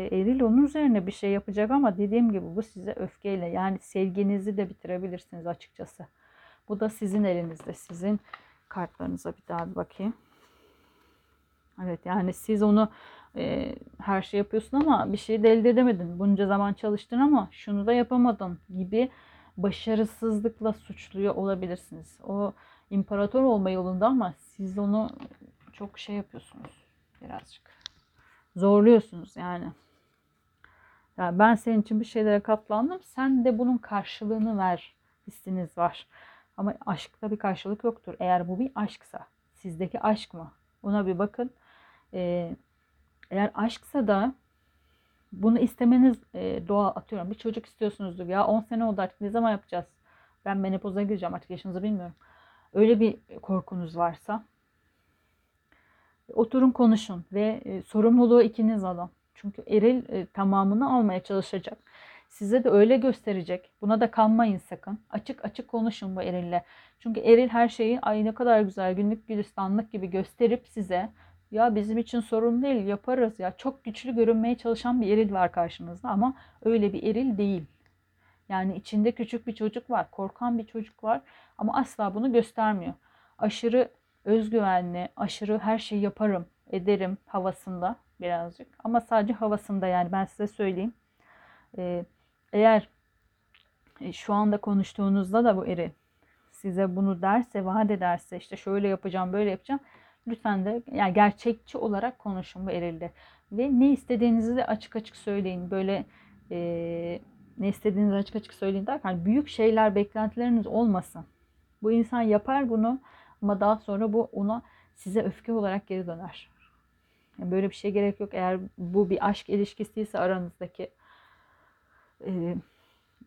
eril onun üzerine bir şey yapacak ama dediğim gibi bu size öfkeyle yani sevginizi de bitirebilirsiniz açıkçası. Bu da sizin elinizde. Sizin kartlarınıza bir daha bir bakayım. Evet yani siz onu e, her şey yapıyorsun ama bir şey de elde edemedin. Bunca zaman çalıştın ama şunu da yapamadın gibi başarısızlıkla suçluyor olabilirsiniz. O imparator olma yolunda ama siz onu çok şey yapıyorsunuz birazcık. Zorluyorsunuz yani. Yani ben senin için bir şeylere katlandım. Sen de bunun karşılığını ver hissiniz var. Ama aşkta bir karşılık yoktur. Eğer bu bir aşksa. Sizdeki aşk mı? Ona bir bakın. Ee, eğer aşksa da bunu istemeniz e, doğal atıyorum. Bir çocuk istiyorsunuzdur. Ya 10 sene oldu artık ne zaman yapacağız? Ben menopoza gireceğim artık yaşınızı bilmiyorum. Öyle bir korkunuz varsa oturun konuşun ve e, sorumluluğu ikiniz alın. Çünkü eril e, tamamını almaya çalışacak. Size de öyle gösterecek. Buna da kanmayın sakın. Açık açık konuşun bu erille. Çünkü eril her şeyi ay ne kadar güzel günlük gülistanlık gibi gösterip size ya bizim için sorun değil yaparız ya çok güçlü görünmeye çalışan bir eril var karşınızda ama öyle bir eril değil. Yani içinde küçük bir çocuk var, korkan bir çocuk var ama asla bunu göstermiyor. Aşırı özgüvenli, aşırı her şeyi yaparım, ederim havasında birazcık. Ama sadece havasında yani ben size söyleyeyim. Ee, eğer e, şu anda konuştuğunuzda da bu eri size bunu derse, vaat ederse işte şöyle yapacağım, böyle yapacağım. Lütfen de yani gerçekçi olarak konuşun bu erilde. Ve ne istediğinizi de açık açık söyleyin. Böyle e, ne istediğinizi açık açık söyleyin derken büyük şeyler, beklentileriniz olmasın. Bu insan yapar bunu ama daha sonra bu ona size öfke olarak geri döner. Yani böyle bir şey gerek yok. Eğer bu bir aşk ilişkisiyse aranızdaki e,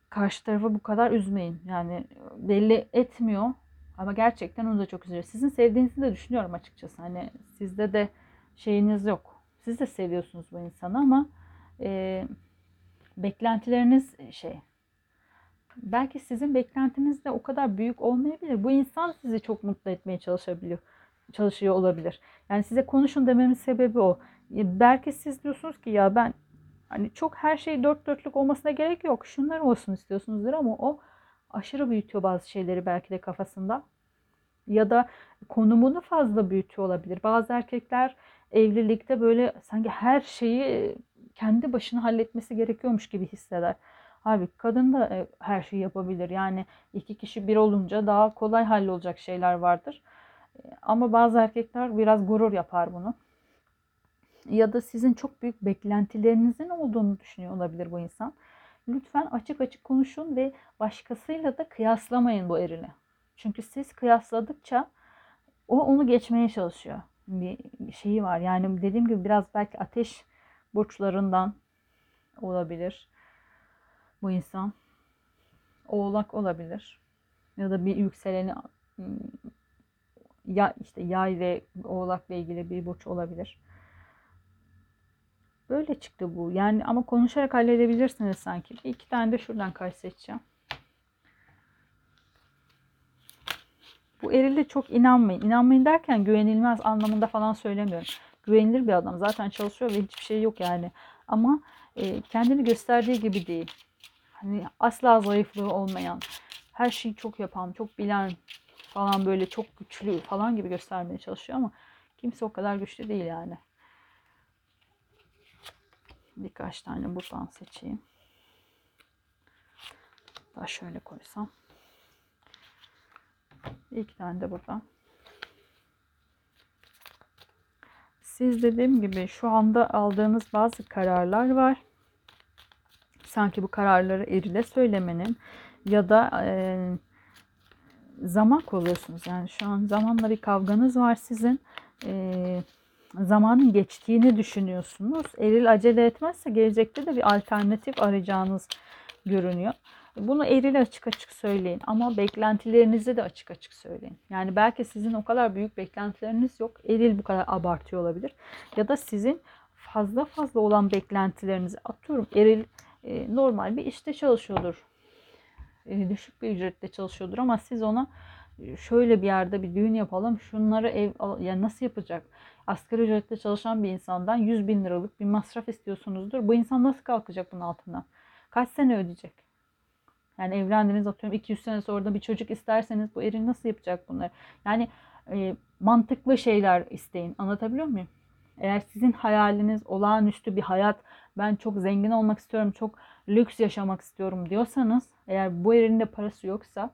karşı tarafı bu kadar üzmeyin. Yani belli etmiyor ama gerçekten onu da çok üzüyor. Sizin sevdiğinizi de düşünüyorum açıkçası. Hani sizde de şeyiniz yok. Siz de seviyorsunuz bu insanı ama e, beklentileriniz şey belki sizin beklentiniz de o kadar büyük olmayabilir. Bu insan sizi çok mutlu etmeye çalışabiliyor çalışıyor olabilir. Yani size konuşun dememin sebebi o. Belki siz diyorsunuz ki ya ben hani çok her şey dört dörtlük olmasına gerek yok. Şunlar olsun istiyorsunuzdur ama o aşırı büyütüyor bazı şeyleri belki de kafasında. Ya da konumunu fazla büyütüyor olabilir. Bazı erkekler evlilikte böyle sanki her şeyi kendi başına halletmesi gerekiyormuş gibi hisseder. Halbuki kadın da e, her şeyi yapabilir. Yani iki kişi bir olunca daha kolay hallolacak şeyler vardır. Ama bazı erkekler biraz gurur yapar bunu. Ya da sizin çok büyük beklentilerinizin olduğunu düşünüyor olabilir bu insan. Lütfen açık açık konuşun ve başkasıyla da kıyaslamayın bu erini. Çünkü siz kıyasladıkça o onu geçmeye çalışıyor. Bir şeyi var. Yani dediğim gibi biraz belki ateş burçlarından olabilir bu insan. Oğlak olabilir. Ya da bir yükseleni ya işte yay ve oğlakla ilgili bir burç olabilir. Böyle çıktı bu. Yani ama konuşarak halledebilirsiniz sanki. Bir iki tane de şuradan kaç seçeceğim. Bu erilde çok inanmayın. İnanmayın derken güvenilmez anlamında falan söylemiyorum. Güvenilir bir adam. Zaten çalışıyor ve hiçbir şey yok yani. Ama e, kendini gösterdiği gibi değil. Hani asla zayıflığı olmayan, her şeyi çok yapan, çok bilen, falan böyle çok güçlü falan gibi göstermeye çalışıyor ama kimse o kadar güçlü değil yani. Birkaç tane buradan seçeyim. Daha şöyle koysam. İki tane de buradan. Siz dediğim gibi şu anda aldığınız bazı kararlar var. Sanki bu kararları erile söylemenin ya da e, zaman kovalıyorsunuz. Yani şu an zamanla bir kavganız var sizin. Ee, zamanın geçtiğini düşünüyorsunuz. Eril acele etmezse gelecekte de bir alternatif arayacağınız görünüyor. Bunu eril açık açık söyleyin ama beklentilerinizi de açık açık söyleyin. Yani belki sizin o kadar büyük beklentileriniz yok. Eril bu kadar abartıyor olabilir. Ya da sizin fazla fazla olan beklentilerinizi atıyorum. Eril e, normal bir işte çalışıyordur e, düşük bir ücretle çalışıyordur ama siz ona e, şöyle bir yerde bir düğün yapalım şunları ev yani nasıl yapacak? Asgari ücretle çalışan bir insandan 100 bin liralık bir masraf istiyorsunuzdur. Bu insan nasıl kalkacak bunun altından? Kaç sene ödeyecek? Yani evlendiniz atıyorum 200 sene sonra da bir çocuk isterseniz bu erin nasıl yapacak bunları? Yani e, mantıklı şeyler isteyin. Anlatabiliyor muyum? Eğer sizin hayaliniz olağanüstü bir hayat, ben çok zengin olmak istiyorum, çok lüks yaşamak istiyorum diyorsanız eğer bu elinde parası yoksa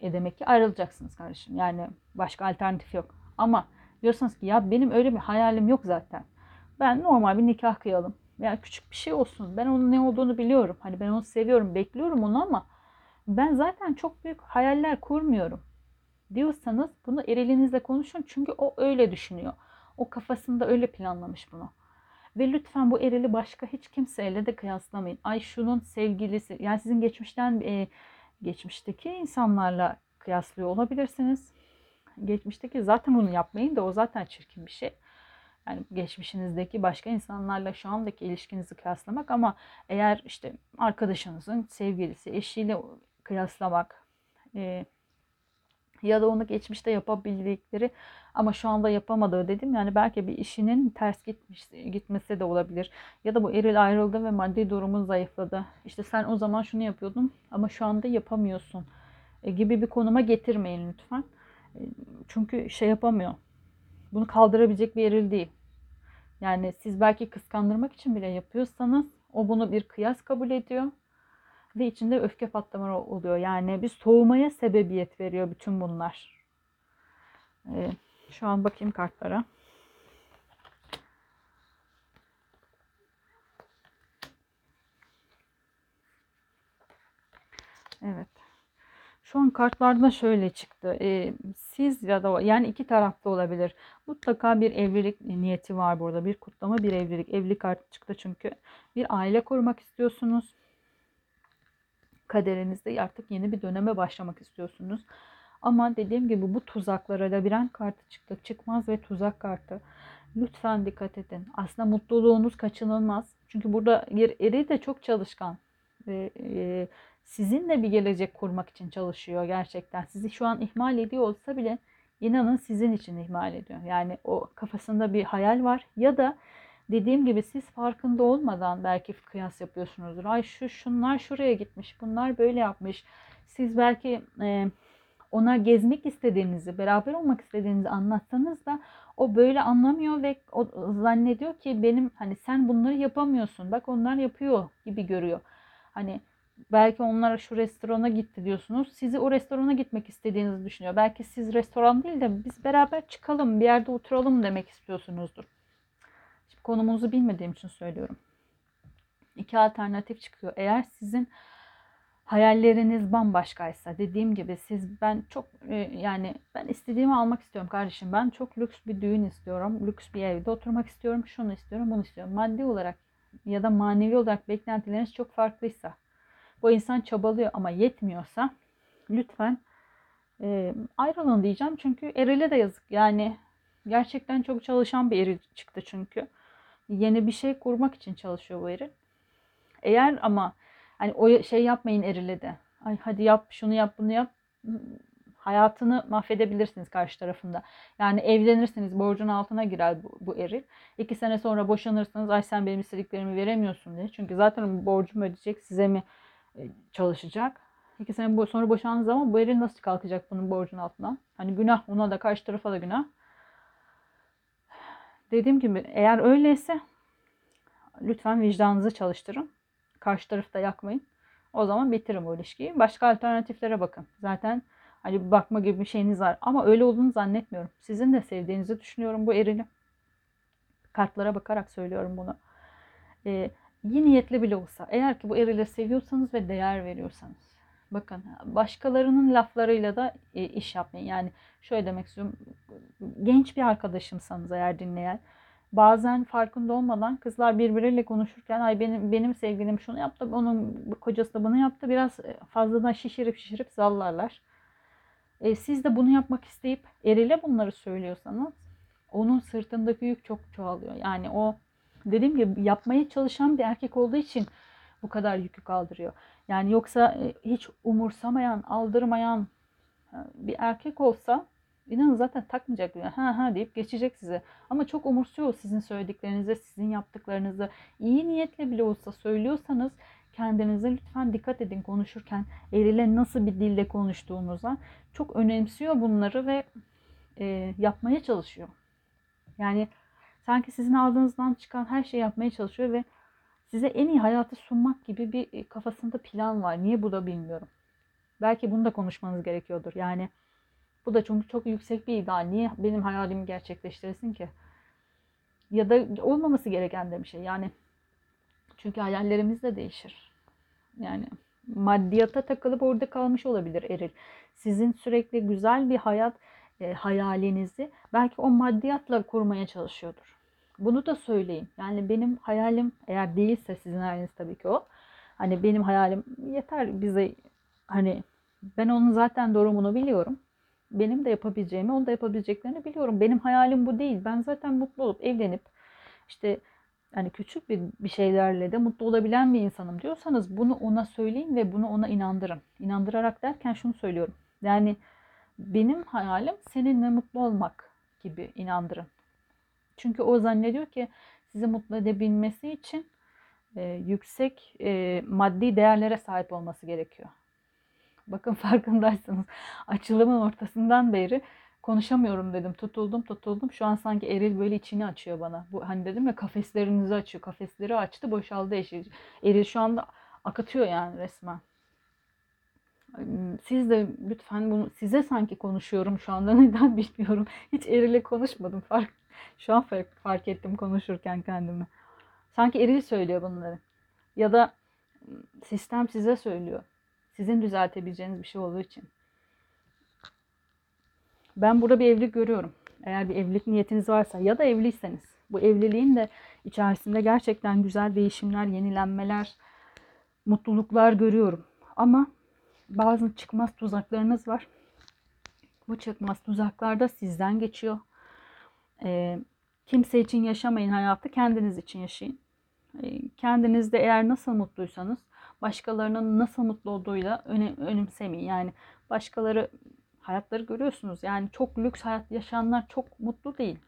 e, demek ki ayrılacaksınız kardeşim. Yani başka alternatif yok. Ama Diyorsanız ki ya benim öyle bir hayalim yok zaten. Ben normal bir nikah kıyalım. Yani küçük bir şey olsun. Ben onun ne olduğunu biliyorum. Hani ben onu seviyorum, bekliyorum onu ama ben zaten çok büyük hayaller kurmuyorum. Diyorsanız bunu erilinizle konuşun. Çünkü o öyle düşünüyor. O kafasında öyle planlamış bunu. Ve lütfen bu erili başka hiç kimseyle de kıyaslamayın. Ay şunun sevgilisi yani sizin geçmişten e, geçmişteki insanlarla kıyaslıyor olabilirsiniz. Geçmişteki zaten bunu yapmayın da o zaten çirkin bir şey. Yani geçmişinizdeki başka insanlarla şu andaki ilişkinizi kıyaslamak ama eğer işte arkadaşınızın sevgilisi, eşiyle kıyaslamak e, ya da onu geçmişte yapabildikleri ama şu anda yapamadığı dedim. Yani belki bir işinin ters gitmiş, gitmesi de olabilir. Ya da bu eril ayrıldı ve maddi durumun zayıfladı. İşte sen o zaman şunu yapıyordun ama şu anda yapamıyorsun e, gibi bir konuma getirmeyin lütfen. E, çünkü şey yapamıyor. Bunu kaldırabilecek bir eril değil. Yani siz belki kıskandırmak için bile yapıyorsanız o bunu bir kıyas kabul ediyor ve içinde öfke patlamaları oluyor. Yani bir soğumaya sebebiyet veriyor bütün bunlar. Ee, şu an bakayım kartlara. Evet. Şu an kartlarda şöyle çıktı. Ee, siz ya da yani iki tarafta olabilir. Mutlaka bir evlilik niyeti var burada. Bir kutlama, bir evlilik. Evlilik kartı çıktı çünkü. Bir aile kurmak istiyorsunuz. Kaderinizde artık yeni bir döneme başlamak istiyorsunuz. Ama dediğim gibi bu tuzaklara labirent kartı çıktı. Çıkmaz ve tuzak kartı. Lütfen dikkat edin. Aslında mutluluğunuz kaçınılmaz. Çünkü burada eri de çok çalışkan. Ve e, sizinle bir gelecek kurmak için çalışıyor gerçekten. Sizi şu an ihmal ediyor olsa bile inanın sizin için ihmal ediyor. Yani o kafasında bir hayal var ya da dediğim gibi siz farkında olmadan belki kıyas yapıyorsunuzdur. Ay şu şunlar şuraya gitmiş, bunlar böyle yapmış. Siz belki e, ona gezmek istediğinizi, beraber olmak istediğinizi anlatsanız da o böyle anlamıyor ve o zannediyor ki benim hani sen bunları yapamıyorsun. Bak onlar yapıyor gibi görüyor. Hani belki onlara şu restorana gitti diyorsunuz. Sizi o restorana gitmek istediğinizi düşünüyor. Belki siz restoran değil de biz beraber çıkalım, bir yerde oturalım demek istiyorsunuzdur. Konumunuzu bilmediğim için söylüyorum. İki alternatif çıkıyor. Eğer sizin hayalleriniz bambaşkaysa dediğim gibi siz ben çok e, yani ben istediğimi almak istiyorum kardeşim. Ben çok lüks bir düğün istiyorum. Lüks bir evde oturmak istiyorum. Şunu istiyorum, bunu istiyorum. Maddi olarak ya da manevi olarak beklentileriniz çok farklıysa bu insan çabalıyor ama yetmiyorsa lütfen e, ayrılın diyeceğim. Çünkü erile de yazık. Yani gerçekten çok çalışan bir eril çıktı çünkü. Yeni bir şey kurmak için çalışıyor bu eril. Eğer ama hani o şey yapmayın erile de. Ay hadi yap şunu yap bunu yap. Hayatını mahvedebilirsiniz karşı tarafında. Yani evlenirsiniz borcun altına girer bu, bu eril. İki sene sonra boşanırsınız. Ay sen benim istediklerimi veremiyorsun diye. Çünkü zaten borcumu ödeyecek size mi e, çalışacak. İki sene sonra boşandığı zaman bu eril nasıl kalkacak bunun borcun altından? Hani günah ona da karşı tarafa da günah. Dediğim gibi eğer öyleyse lütfen vicdanınızı çalıştırın. Karşı tarafta yakmayın. O zaman bitirin bu ilişkiyi. Başka alternatiflere bakın. Zaten hani bakma gibi bir şeyiniz var. Ama öyle olduğunu zannetmiyorum. Sizin de sevdiğinizi düşünüyorum bu erili. Kartlara bakarak söylüyorum bunu. Ee, iyi niyetli bile olsa eğer ki bu erileri seviyorsanız ve değer veriyorsanız bakın başkalarının laflarıyla da e, iş yapmayın. Yani şöyle demek istiyorum. Genç bir arkadaşımsanız eğer dinleyen bazen farkında olmadan kızlar birbiriyle konuşurken ay benim benim sevgilim şunu yaptı, onun kocası da bunu yaptı. Biraz e, fazladan şişirip şişirip zallarlar. E, siz de bunu yapmak isteyip erile bunları söylüyorsanız onun sırtındaki yük çok çoğalıyor. Yani o dediğim gibi yapmaya çalışan bir erkek olduğu için bu kadar yükü kaldırıyor. Yani yoksa e, hiç umursamayan, aldırmayan e, bir erkek olsa inanın zaten takmayacak. Ha ha deyip geçecek size. Ama çok umursuyor sizin söylediklerinizi, sizin yaptıklarınızı. İyi niyetle bile olsa söylüyorsanız kendinize lütfen dikkat edin konuşurken. Eliyle nasıl bir dille konuştuğunuza. Çok önemsiyor bunları ve e, yapmaya çalışıyor. Yani Sanki sizin ağzınızdan çıkan her şeyi yapmaya çalışıyor ve size en iyi hayatı sunmak gibi bir e, kafasında plan var. Niye bu da bilmiyorum. Belki bunu da konuşmanız gerekiyordur. Yani Bu da çünkü çok yüksek bir ideal. Niye benim hayalimi gerçekleştirsin ki? Ya da olmaması gereken de bir şey. Yani çünkü hayallerimiz de değişir. Yani maddiyata takılıp orada kalmış olabilir eril. Sizin sürekli güzel bir hayat e, hayalinizi belki o maddiyatla kurmaya çalışıyordur. Bunu da söyleyin. Yani benim hayalim eğer değilse sizin hayaliniz tabii ki o. Hani benim hayalim yeter bize hani ben onun zaten durumunu biliyorum. Benim de yapabileceğimi, onun da yapabileceklerini biliyorum. Benim hayalim bu değil. Ben zaten mutlu olup evlenip işte hani küçük bir, bir şeylerle de mutlu olabilen bir insanım diyorsanız bunu ona söyleyin ve bunu ona inandırın. İnandırarak derken şunu söylüyorum. Yani benim hayalim seninle mutlu olmak gibi inandırın. Çünkü o zannediyor ki sizi mutlu edebilmesi için e, yüksek e, maddi değerlere sahip olması gerekiyor. Bakın farkındaysanız açılımın ortasından beri konuşamıyorum dedim. Tutuldum tutuldum. Şu an sanki eril böyle içini açıyor bana. Bu hani dedim ya kafeslerinizi açıyor. Kafesleri açtı boşaldı eşi. Eril şu anda akıtıyor yani resmen. Siz de lütfen bunu size sanki konuşuyorum şu anda neden bilmiyorum. Hiç erile konuşmadım. Fark, şu an fark, ettim konuşurken kendimi. Sanki eril söylüyor bunları. Ya da sistem size söylüyor. Sizin düzeltebileceğiniz bir şey olduğu için. Ben burada bir evlilik görüyorum. Eğer bir evlilik niyetiniz varsa ya da evliyseniz bu evliliğin de içerisinde gerçekten güzel değişimler, yenilenmeler, mutluluklar görüyorum. Ama bazı çıkmaz tuzaklarınız var. Bu çıkmaz tuzaklar da sizden geçiyor. E, kimse için yaşamayın hayatı, kendiniz için yaşayın. E, kendinizde eğer nasıl mutluysanız başkalarının nasıl mutlu olduğuyla önem, önemsemeyin. Yani başkaları hayatları görüyorsunuz. Yani çok lüks hayat yaşayanlar çok mutlu değil.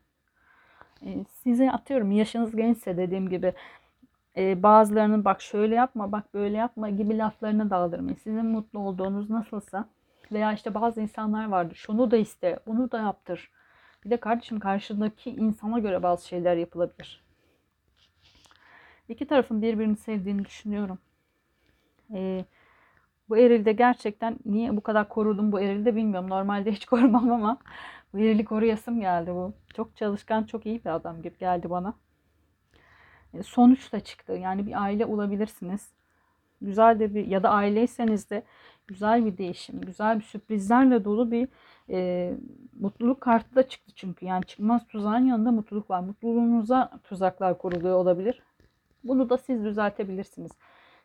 E, size atıyorum yaşınız gençse dediğim gibi e, bazılarının bak şöyle yapma bak böyle yapma gibi laflarını daldırmayın. Sizin mutlu olduğunuz nasılsa veya işte bazı insanlar vardır şunu da iste bunu da yaptır. Bir de kardeşim karşındaki insana göre bazı şeyler yapılabilir. İki tarafın birbirini sevdiğini düşünüyorum. Ee, bu erilde gerçekten niye bu kadar korudum bu erilde bilmiyorum. Normalde hiç korumam ama bu erili koruyasım geldi bu. Çok çalışkan, çok iyi bir adam gibi geldi bana. E, sonuç da çıktı. Yani bir aile olabilirsiniz. Güzel de bir ya da aileyseniz de güzel bir değişim, güzel bir sürprizlerle dolu bir e, mutluluk kartı da çıktı çünkü. Yani çıkmaz tuzağın yanında mutluluk var. Mutluluğunuza tuzaklar kuruluyor olabilir. Bunu da siz düzeltebilirsiniz.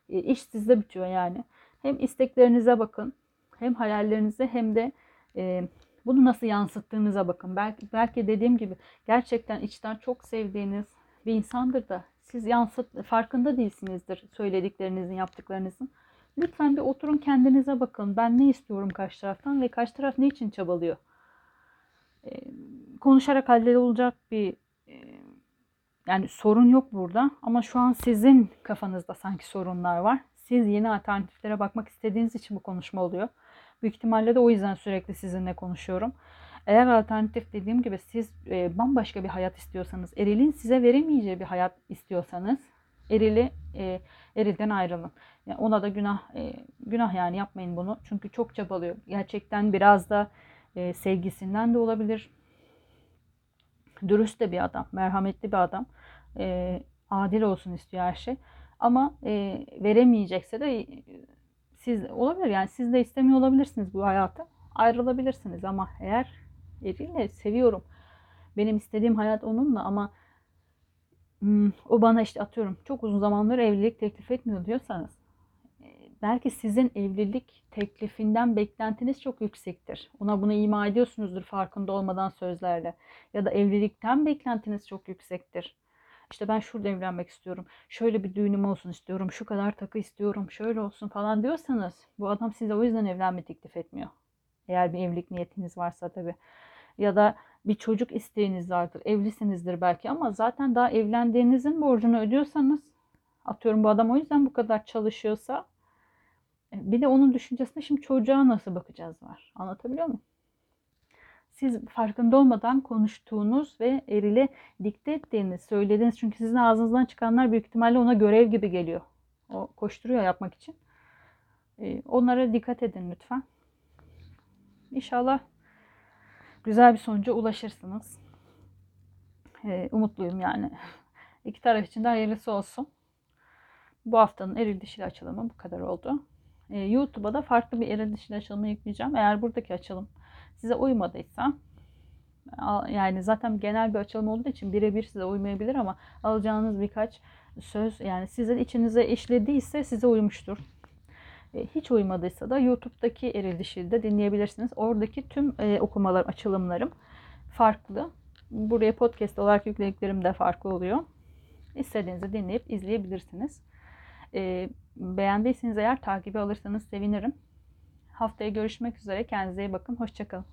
E, iş sizde bitiyor yani. Hem isteklerinize bakın, hem hayallerinize hem de e, bunu nasıl yansıttığınıza bakın. Belki, belki dediğim gibi gerçekten içten çok sevdiğiniz bir insandır da siz yansıt farkında değilsinizdir söylediklerinizin, yaptıklarınızın. Lütfen bir oturun kendinize bakın. Ben ne istiyorum karşı taraftan ve karşı taraf ne için çabalıyor? Ee, konuşarak hallolacak bir e, yani sorun yok burada ama şu an sizin kafanızda sanki sorunlar var. Siz yeni alternatiflere bakmak istediğiniz için bu konuşma oluyor. Büyük ihtimalle de o yüzden sürekli sizinle konuşuyorum. Eğer alternatif dediğim gibi siz e, bambaşka bir hayat istiyorsanız, erilin size veremeyeceği bir hayat istiyorsanız erili e, erilden ayrılın. Yani ona da günah e, günah yani yapmayın bunu. Çünkü çok çabalıyor. Gerçekten biraz da e, sevgisinden de olabilir. Dürüst de bir adam, merhametli bir adam. E, adil olsun istiyor her şey. Ama e, veremeyecekse de e, siz olabilir yani siz de istemiyor olabilirsiniz bu hayatı. Ayrılabilirsiniz ama eğer eriyle seviyorum. Benim istediğim hayat onunla ama hmm, o bana işte atıyorum çok uzun zamandır evlilik teklif etmiyor diyorsanız e, belki sizin evlilik teklifinden beklentiniz çok yüksektir. Ona bunu ima ediyorsunuzdur farkında olmadan sözlerle. Ya da evlilikten beklentiniz çok yüksektir. İşte ben şurada evlenmek istiyorum. Şöyle bir düğünüm olsun istiyorum. Şu kadar takı istiyorum. Şöyle olsun falan diyorsanız bu adam size o yüzden evlenme teklif etmiyor. Eğer bir evlilik niyetiniz varsa tabii ya da bir çocuk isteğiniz vardır. Evlisinizdir belki ama zaten daha evlendiğinizin borcunu ödüyorsanız atıyorum bu adam o yüzden bu kadar çalışıyorsa e, bir de onun düşüncesinde şimdi çocuğa nasıl bakacağız var. Anlatabiliyor muyum? Siz farkında olmadan konuştuğunuz ve erile dikte ettiğiniz, söylediğiniz çünkü sizin ağzınızdan çıkanlar büyük ihtimalle ona görev gibi geliyor. O koşturuyor yapmak için. E, onlara dikkat edin lütfen. İnşallah güzel bir sonuca ulaşırsınız. Ee, umutluyum yani. İki taraf için de hayırlısı olsun. Bu haftanın eril dişili açılımı bu kadar oldu. Ee, YouTube'a da farklı bir eril dişili açılımı yükleyeceğim. Eğer buradaki açılım size uymadıysa yani zaten genel bir açılım olduğu için birebir size uymayabilir ama alacağınız birkaç söz yani sizin içinize işlediyse size uymuştur. E, Hiç uymadıysa da YouTube'daki Eril Dişi'yi de dinleyebilirsiniz. Oradaki tüm e, okumalar, açılımlarım farklı. Buraya podcast olarak yüklediklerim de farklı oluyor. İstediğinizi dinleyip izleyebilirsiniz. E, beğendiyseniz eğer takibi alırsanız sevinirim. Haftaya görüşmek üzere. Kendinize iyi bakın. Hoşçakalın.